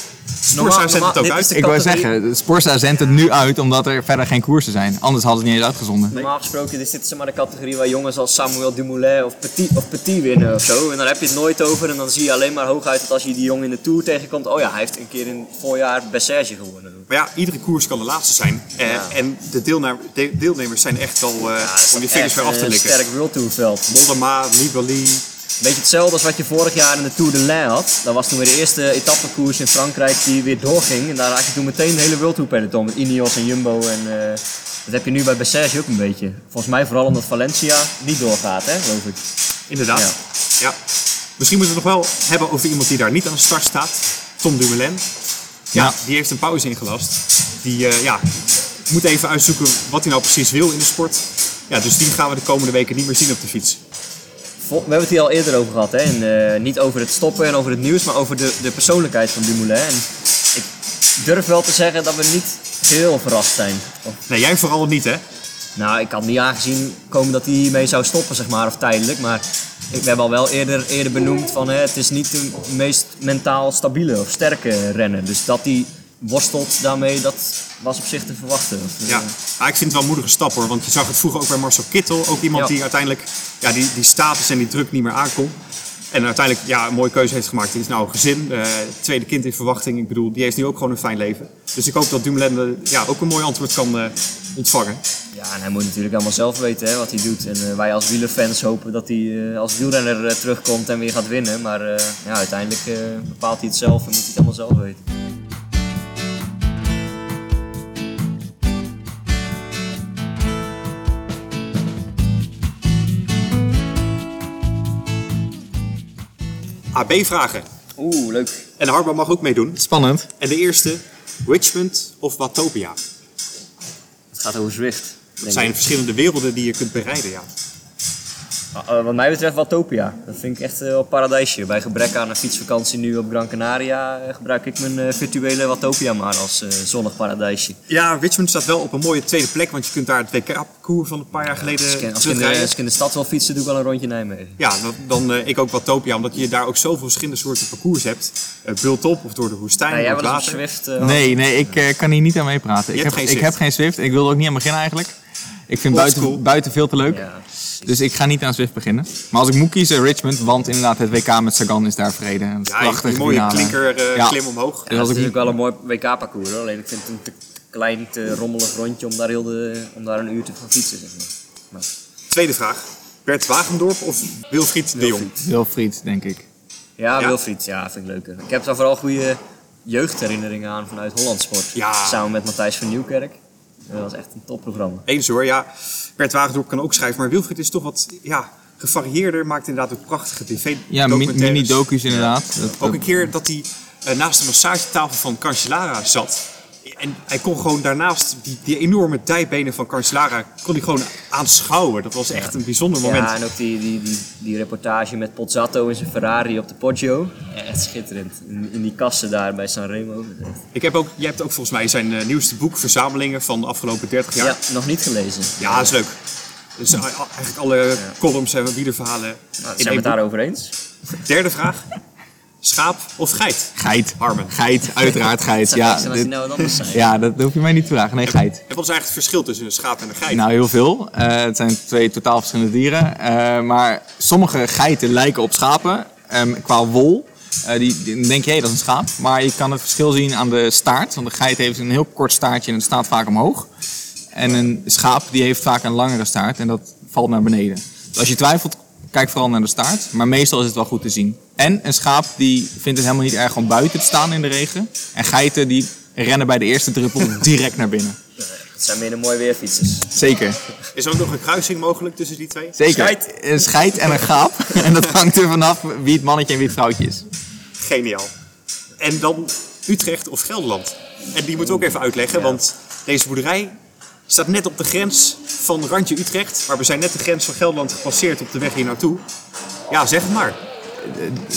Sporza zendt het ook uit. Ik wou categorie- zeggen, de Sporza zendt het nu uit omdat er verder geen koersen zijn. Anders hadden ze het niet eens uitgezonden. Normaal gesproken is dit maar de categorie waar jongens als Samuel Dumoulin of Petit, of Petit winnen of zo. En dan heb je het nooit over en dan zie je alleen maar hooguit dat als je die jongen in de Tour tegenkomt. Oh ja, hij heeft een keer in het voorjaar Bessège gewonnen. Maar ja, iedere koers kan de laatste zijn. Eh, Ja. En de deelna- de- deelnemers zijn echt al eh, Ja, om die echt finish weer af te een likken. sterk World Tour veld. Mollema, Nibali. Beetje hetzelfde als wat je vorig jaar in de Tour de Lens had. Dat was toen weer de eerste etappekoers in Frankrijk die weer doorging. En daar had je toen meteen de hele World Tour peloton met Ineos en Jumbo. En, eh, dat heb je nu bij Bessège ook een beetje. Volgens mij vooral omdat Valencia niet doorgaat, hè, geloof ik. Inderdaad. Ja. Ja. Misschien moeten we het nog wel hebben over iemand die daar niet aan de start staat. Tom Dumoulin. Ja, Ja. die heeft een pauze ingelast. Die eh, ja, moet even uitzoeken wat hij nou precies wil in de sport. Ja, dus die gaan we de komende weken niet meer zien op de fiets. We hebben het hier al eerder over gehad. Hè? En, eh, niet over het stoppen en over het nieuws, maar over de, de persoonlijkheid van Dumoulin. En ik durf wel te zeggen dat we niet heel verrast zijn. Of, Nee, jij vooral niet, hè? nou, ik had niet aangezien komen dat hij hiermee zou stoppen, zeg maar, of tijdelijk. Maar ik, we hebben al wel eerder, eerder benoemd van hè, het is niet de meest mentaal stabiele of sterke renner. Dus dat hij worstelt daarmee, dat was op zich te verwachten. Ja, eh, maar ik vind het wel een moedige stap hoor. Want je zag het vroeger ook bij Marcel Kittel. Ook iemand Ja. die uiteindelijk ja, die, die status en die druk niet meer aankon. En uiteindelijk ja, een mooie keuze heeft gemaakt. Het is nou een gezin, eh, tweede kind in verwachting. Ik bedoel, die heeft nu ook gewoon een fijn leven. Dus ik hoop dat Dumoulin eh, ja, ook een mooi antwoord kan ontvangen. Ja, en hij moet natuurlijk allemaal zelf weten hè, wat hij doet. En wij als wielerfans hopen dat hij als wielrenner terugkomt en weer gaat winnen. Maar ja, uiteindelijk bepaalt hij het zelf en moet hij het allemaal zelf weten. AB-vragen. Oeh, leuk. En Harba mag ook meedoen. Spannend. En de eerste, Richmond of Watopia? Het gaat over Zwift. Dat denk zijn ik. verschillende werelden die je kunt bereiden. Ja. Ah, eh, wat mij betreft Watopia. Dat vind ik echt eh, op paradijsje. Bij gebrek aan een fietsvakantie nu op Gran Canaria eh, gebruik ik mijn eh, virtuele Watopia maar als eh, zonnig paradijsje. ja, Richmond staat wel op een mooie tweede plek. Want je kunt daar het WK-parcours van een paar jaar geleden Als ik, als, ik in de, terugrijden. als ik in de stad wil fietsen, doe ik wel een rondje Nijmegen. Ja, dan, dan eh, ik ook Watopia, omdat je daar ook zoveel verschillende soorten parcours hebt. Uh, Bultop of door de woestijn, Ja, jij wel water. Zwift? eh, Nee, nee, ik eh, kan hier niet aan meepraten. Ik heb, geen ik Zwift. heb geen Zwift. Ik wil er ook niet aan beginnen eigenlijk. Ik vind buiten, buiten veel te leuk. Ja. Dus ik ga niet aan Zwift beginnen. Maar als ik moet kiezen, Richmond. Want inderdaad, het WK met Sagan is daar. Dat is Ja, prachtig. die mooie finale. klinker eh, Ja. klim omhoog. Ja, Dus dat is natuurlijk wel een mooi WK-parcours. Alleen ik vind het een te klein, te rommelig rondje om daar, heel de, om daar een uur te gaan fietsen. Zeg maar. Maar, Tweede vraag. Bert Wagendorp of Wilfried de Jong? Wilfried, denk ik. ja, Ja? Wilfried, ja, vind ik leuker. Ik heb daar vooral goede jeugdherinneringen aan vanuit Hollandsport. Ja. Samen met Matthijs van Nieuwkerk. Dat was echt een topprogramma. Eens hoor, ja. Bert Wagendorp kan ook schrijven, maar Wilfried is toch wat ja, gevarieerder. Maakt inderdaad ook prachtige tv Ja, mini-docu's inderdaad. Dat, Ook een keer dat hij eh, naast de massagetafel van Cancellara zat. En hij kon gewoon daarnaast die, die enorme dijbenen van Cancellara kon hij gewoon aanschouwen. Dat was echt een bijzonder moment. Ja, en ook die, die, die, die reportage met Pozzato in zijn Ferrari op de Poggio. Echt schitterend. In, in die kassen daar bij Sanremo. Ik heb ook, jij hebt ook volgens mij zijn eh, nieuwste boek, Verzamelingen van de afgelopen 30 jaar. Ja, nog niet gelezen. Ja, dat is leuk. Dus eh, eigenlijk alle columns en wielerverhalen Nou, zijn we het daarover eens? Derde vraag. Schaap of geit? Geit. Harmen. Geit, uiteraard geit. Zou Ja, dit- nou wat anders zijn. ja, dat hoef je mij niet te vragen. Nee, geit. En wat is eigenlijk het verschil tussen een schaap en een geit? Nou, heel veel. Eh, het zijn twee totaal verschillende dieren. Eh, maar sommige geiten lijken op schapen ehm, qua wol. Eh, die, denk je, hé, dat is een schaap. Maar je kan het verschil zien aan de staart. Want de geit heeft een heel kort staartje en het staat vaak omhoog. En een schaap die heeft vaak een langere staart en dat valt naar beneden. Dus als je twijfelt, kijk vooral naar de staart. Maar meestal is het wel goed te zien. En een schaap die vindt het helemaal niet erg om buiten te staan in de regen. En geiten die rennen bij de eerste druppel direct naar binnen. Het zijn meer de mooie weerfietsers. Zeker. Is er ook nog een kruising mogelijk tussen die twee? Zeker. Scheid. Een scheid en een gaap. en dat hangt er vanaf wie het mannetje en wie het vrouwtje is. Geniaal. En dan Utrecht of Gelderland. En die moeten we ook even uitleggen, want deze boerderij staat net op de grens van randje Utrecht. Maar we zijn net de grens van Gelderland gepasseerd op de weg hier naartoe. Ja, zeg het maar.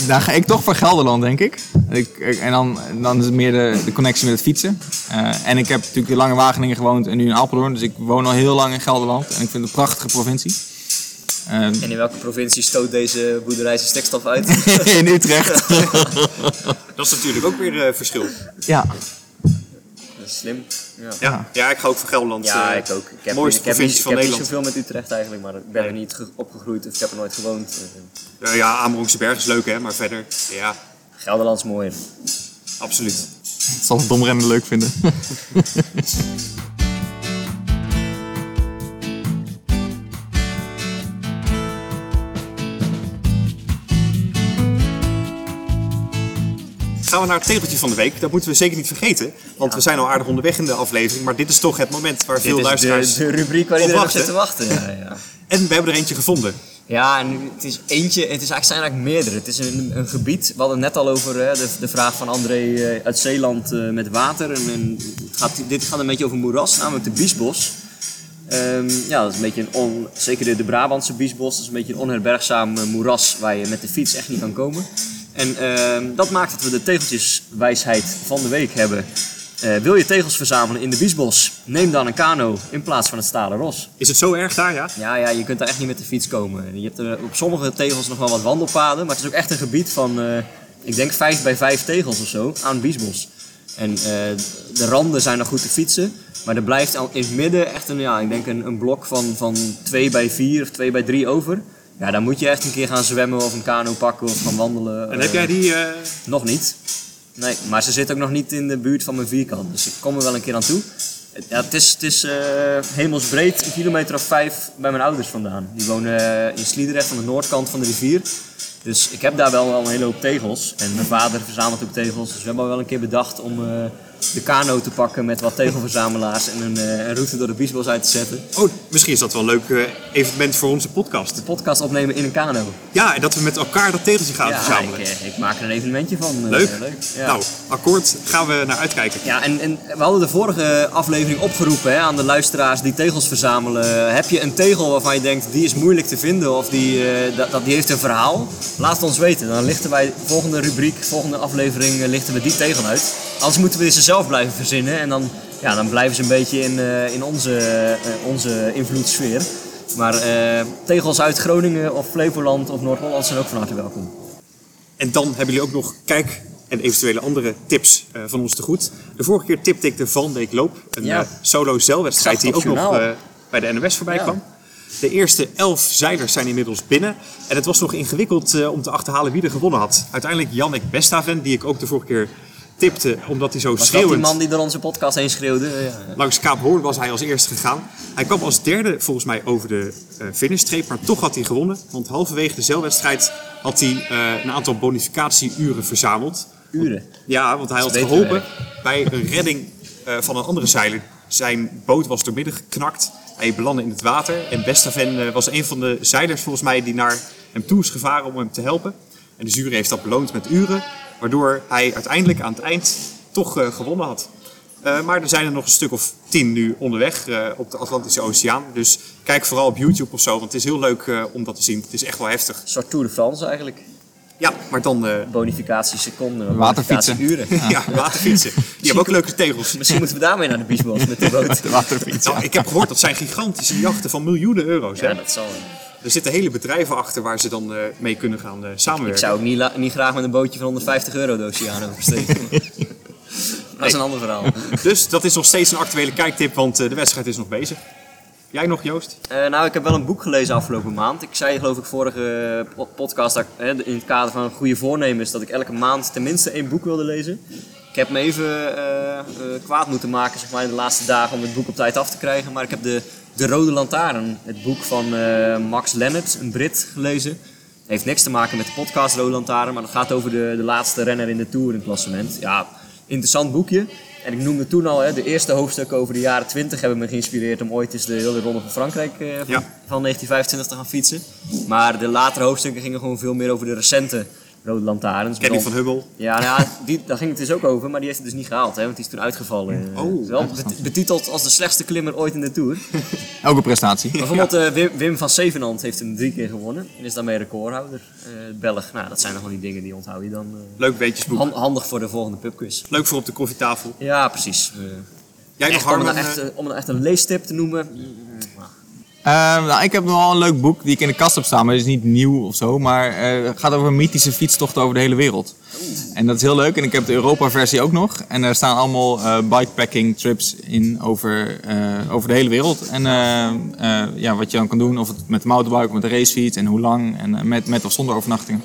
Daar ga ik toch voor Gelderland, denk ik. ik ik- en dan, dan is het meer de, de connectie met het fietsen. Eh, en ik heb natuurlijk in Lange Wageningen gewoond en nu in Apeldoorn. Dus ik woon al heel lang in Gelderland. En ik vind het een prachtige provincie. Eh, En in welke provincie stoot deze boerderij zijn stikstof uit? in Utrecht. Dat is natuurlijk ook weer eh, verschil. ja. Dat is slim. Ja. Ja, ja, ik ga ook voor Gelderland. Ja, eh, ik ook. Ik heb, mooiste ik heb, niet, ik heb niet zoveel met Utrecht eigenlijk, maar ik ben er niet ge- opgegroeid of ik heb er nooit gewoond. Eh, Eh, ja, Amerongse Berg is leuk hè, maar verder, ja, Gelderland is mooier. absoluut. Het zal het domrennen leuk vinden. Gaan we naar het tegeltje van de week. Dat moeten we zeker niet vergeten. Want we zijn al aardig onderweg in de aflevering. Maar dit is toch het moment waar veel Dit luisteraars... de, de rubriek waar iedereen op zit te wachten. Ja, ja. En we hebben er eentje gevonden. Ja, en het is eentje, het is eigenlijk, zijn eigenlijk meerdere. Het is een, een gebied, we hadden het net al over hè, de, de vraag van André eh, uit Zeeland eh, met water. En, en het gaat, dit gaat een beetje over moeras, namelijk de Biesbos. Ehm, ja, dat is een beetje een on, zeker de, de Brabantse Biesbos, dat is een beetje een onherbergzaam eh, moeras waar je met de fiets echt niet kan komen. En ehm, dat maakt dat we de tegeltjeswijsheid van de week hebben. Eh, wil je tegels verzamelen in de Biesbos? Neem dan een kano in plaats van het stalen ros. Is het zo erg daar, ja? Ja, ja, je kunt daar echt niet met de fiets komen. Je hebt er op sommige tegels nog wel wat wandelpaden, maar het is ook echt een gebied van, eh, ik denk 5 bij 5 tegels of zo, aan Biesbos. En eh, de randen zijn nog goed te fietsen, maar er blijft al in het midden echt een, ja, ik denk een, een blok van, van 2 bij 4 of 2 bij 3 over. Ja, dan moet je echt een keer gaan zwemmen of een kano pakken of gaan wandelen. En heb Eh, jij die... eh, nog niet. Nee, maar ze zit ook nog niet in de buurt van mijn vierkant. Dus ik kom er wel een keer aan toe. Ja, het is, het is eh, hemelsbreed, een kilometer of vijf bij mijn ouders vandaan. Die wonen eh, in Sliedrecht aan de noordkant van de rivier. Dus ik heb daar wel, wel een hele hoop tegels. En mijn vader verzamelt ook tegels. Dus we hebben al wel een keer bedacht om eh, de kano te pakken met wat tegelverzamelaars en een, eh, een route door de Biesbos uit te zetten. Oh, misschien is dat wel een leuk eh, evenement voor onze podcast. De podcast opnemen in een kano. Ja, en dat we met elkaar dat tegeltje gaan ja, verzamelen. ik, eh, ik maak er een evenementje van. Leuk. Ja. Nou, akkoord. Gaan we naar uitkijken. Ja, en, en we hadden de vorige aflevering opgeroepen hè, aan de luisteraars die tegels verzamelen. Heb je een tegel waarvan je denkt die is moeilijk te vinden of die, dat, dat, die heeft een verhaal? Laat het ons weten. Dan lichten wij volgende rubriek, volgende aflevering lichten we die tegel uit. Anders moeten we ze zelf blijven verzinnen en dan, ja, dan blijven ze een beetje in, eh, in onze, eh, onze invloedssfeer. Maar eh, tegels uit Groningen of Flevoland of Noord-Holland zijn ook van harte welkom. En dan hebben jullie ook nog kijk en eventuele andere tips van ons te goed. De vorige keer tipte ik de Van Dijk Loop. Een Ja. solo zeilwedstrijd die ook nog bij de NOS voorbij Ja. kwam. De eerste elf zeilers zijn inmiddels binnen. En het was nog ingewikkeld om te achterhalen wie er gewonnen had. Uiteindelijk Jannik Bestaven, die ik ook de vorige keer tipte, omdat hij zo Was schreeuwend... die man die door onze podcast heen schreeuwde? Ja. Langs Kaap Hoorn was hij als eerste gegaan. Hij kwam als derde volgens mij over de eh finishstreep, maar toch had hij gewonnen. Want halverwege de zeilwedstrijd had hij eh, een aantal bonificatieuren verzameld. Uren. Ja, want hij had geholpen bij een redding eh, van een andere zeiler. Zijn boot was doormidden geknakt. Hij belandde in het water. En Bestaven was een van de zeilers volgens mij die naar hem toe is gevaren om hem te helpen. En de jury heeft dat beloond met uren. Waardoor hij uiteindelijk aan het eind toch eh, gewonnen had. Eh, maar er zijn er nog een stuk of tien nu onderweg eh, op de Atlantische Oceaan. Dus kijk vooral op YouTube of zo, want het is heel leuk eh, om dat te zien. Het is echt wel heftig. Een soort Tour de France eigenlijk. Ja, maar dan eh, Bonificatie seconden, Waterfietsen. uren. ja, waterfietsen. Die hebben ook leuke tegels. Misschien moeten we daarmee naar de Biesbos met de boot. De waterfiets. Nou, ik heb gehoord dat zijn gigantische jachten van miljoenen euro's. Hè? Ja, dat zal. Er zitten hele bedrijven achter waar ze dan eh, mee kunnen gaan eh, Ik samenwerken. zou ook niet, niet graag met een bootje van 150 euro de oceaan oversteken. Dat is een ander verhaal. Dus dat is nog steeds een actuele kijktip, want eh, de wedstrijd is nog bezig. Jij nog, Joost? Nou, ik heb wel een boek gelezen afgelopen maand. Ik zei geloof ik vorige po- podcast dat ik, hè, in het kader van goede voornemens dat ik elke maand tenminste één boek wilde lezen. Ik heb me even kwaad moeten maken zeg maar, in de laatste dagen om het boek op tijd af te krijgen. Maar ik heb de, de Rode Lantaarn, het boek van eh, Max Lennart, een Brit, gelezen. Heeft niks te maken met de podcast Rode Lantaarn, maar dat gaat over de, de laatste renner in de Tour in het klassement. Ja, interessant boekje. En ik noemde toen al, hè, de eerste hoofdstukken over de jaren 20 hebben me geïnspireerd om ooit eens de hele ronde van Frankrijk eh, van, Ja. van 1925 te gaan fietsen. Maar de latere hoofdstukken gingen gewoon veel meer over de recente Rode Lantaarns. Kenny van Hubbel. Ja, nou ja die, daar ging het dus ook over, maar die heeft het dus niet gehaald, hè, want die is toen uitgevallen. Eh, Oh, is wel bet- betiteld als de slechtste klimmer ooit in de Tour. Elke prestatie. Bijvoorbeeld eh, Wim, Wim van Zevenand heeft hem drie keer gewonnen en is daarmee recordhouder. Eh Belg, nou dat zijn nog wel die dingen die onthoud je dan. eh, Leuk weetjesboek. han- handig voor de volgende pubquiz. Leuk voor op de koffietafel. Ja, precies. Eh, Jij nog om, echt, eh, eh, om echt een leestip te noemen. Nou, Ehm, nou, ik heb nog wel een leuk boek die ik in de kast heb staan, maar het is niet nieuw of zo. Maar eh, het gaat over mythische fietstochten over de hele wereld. En dat is heel leuk. En ik heb de Europa-versie ook nog. En er staan allemaal eh, bikepacking trips in over, eh, over de hele wereld. En ja, wat je dan kan doen, of het met de mountainbike of met de racefiets en hoe lang. En met, met of zonder overnachtingen.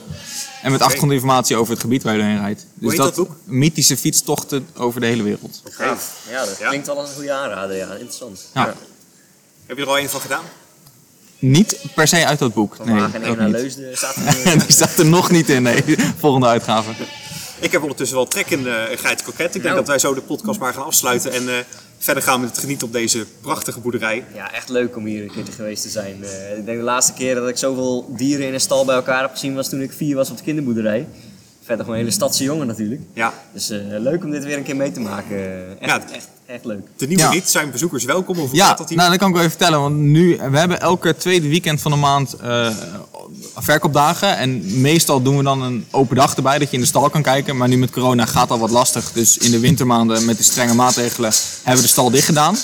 En met achtergrondinformatie over het gebied waar je doorheen rijdt. Dus dat boek? mythische fietstochten over de hele wereld. gaaf. Ja, dat klinkt als een goede aanrader. Ja, interessant. Ja. Heb je er al een van gedaan? Niet per se uit dat boek. Nee, ook naar niet. Leusden staat er. Die staat er nog niet in, nee. Volgende uitgave. Ik heb ondertussen wel trek in uh, Geit Koket. Ik denk Nou. dat wij zo de podcast maar gaan afsluiten en eh, verder gaan met het genieten op deze prachtige boerderij. Ja, echt leuk om hier een keer te geweest te zijn. Eh, ik denk de laatste keer dat ik zoveel dieren in een stal bij elkaar heb gezien was toen ik vier was op de kinderboerderij. verder gewoon een hele stadse jongen natuurlijk. Ja, Dus eh, leuk om dit weer een keer mee te maken. Echt, Ja. echt, echt leuk. de nieuwe Ja. rit zijn bezoekers welkom. Of Ja, dat hier? nou, dat kan ik wel even vertellen. Want nu, we hebben elke tweede weekend van de maand eh, verkoopdagen. En meestal doen we dan een open dag erbij, dat je in de stal kan kijken. Maar nu met corona gaat dat wat lastig. Dus in de wintermaanden met de strenge maatregelen hebben we de stal dicht gedaan.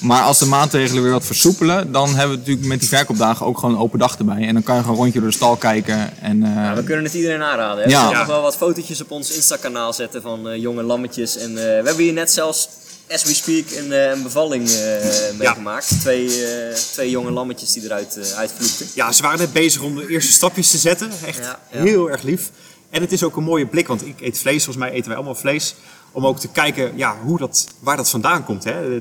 Maar als de maatregelen weer wat versoepelen, dan hebben we natuurlijk met die verkoopdagen ook gewoon een open dag erbij. En dan kan je gewoon een rondje door de stal kijken. En, eh, Ja, we kunnen het iedereen aanraden. Hè? Ja. We Ja. nog wel wat fotootjes op ons Insta-kanaal zetten van eh, jonge lammetjes. En eh, we hebben hier net zelfs, as we speak, een, eh, een bevalling eh, meegemaakt. Twee, eh, twee jonge lammetjes die eruit uitvloekten. Ja, ze waren net bezig om de eerste stapjes te zetten. Echt Ja, ja. heel erg lief. En het is ook een mooie blik, want ik eet vlees. Volgens mij eten wij allemaal vlees. Om ook te kijken ja, hoe dat, waar dat vandaan komt. Hè.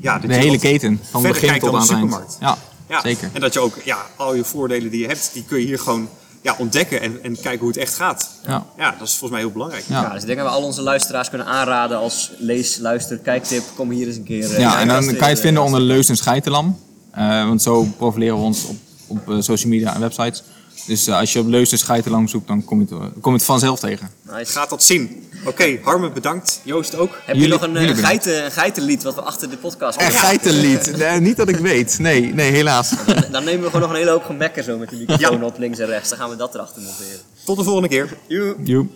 Ja, de hele keten, van begin tot aan eind. supermarkt. Ja, Ja, zeker. En dat je ook ja, al je voordelen die je hebt, die kun je hier gewoon ja, ontdekken en, en kijken hoe het echt gaat. Ja. Ja, dat is volgens mij heel belangrijk. Ja. Ja, dus ik denk dat we al onze luisteraars kunnen aanraden als lees, luister, kijktip. Kom hier eens een keer. eh, Ja, en dan kan je het in, vinden onder Leus en Scheitelam. Eh, want zo profileren we ons op, op eh, social media en websites. Dus eh, als je op Leus en Scheitelam zoekt, dan kom je, het, kom je het vanzelf tegen. Nice. Gaat dat zien. Oké, Harme bedankt. Joost ook. Heb je nog een, eh, geiten, een geitenlied wat we achter de podcast Een kunnen geitenlied? Nee, niet dat ik weet. Nee, nee helaas. Dan- Dan nemen we gewoon nog een hele hoop gemekken zo met de microfoon op links en rechts. Dan gaan we dat erachter monteren. Tot de volgende keer. Joe.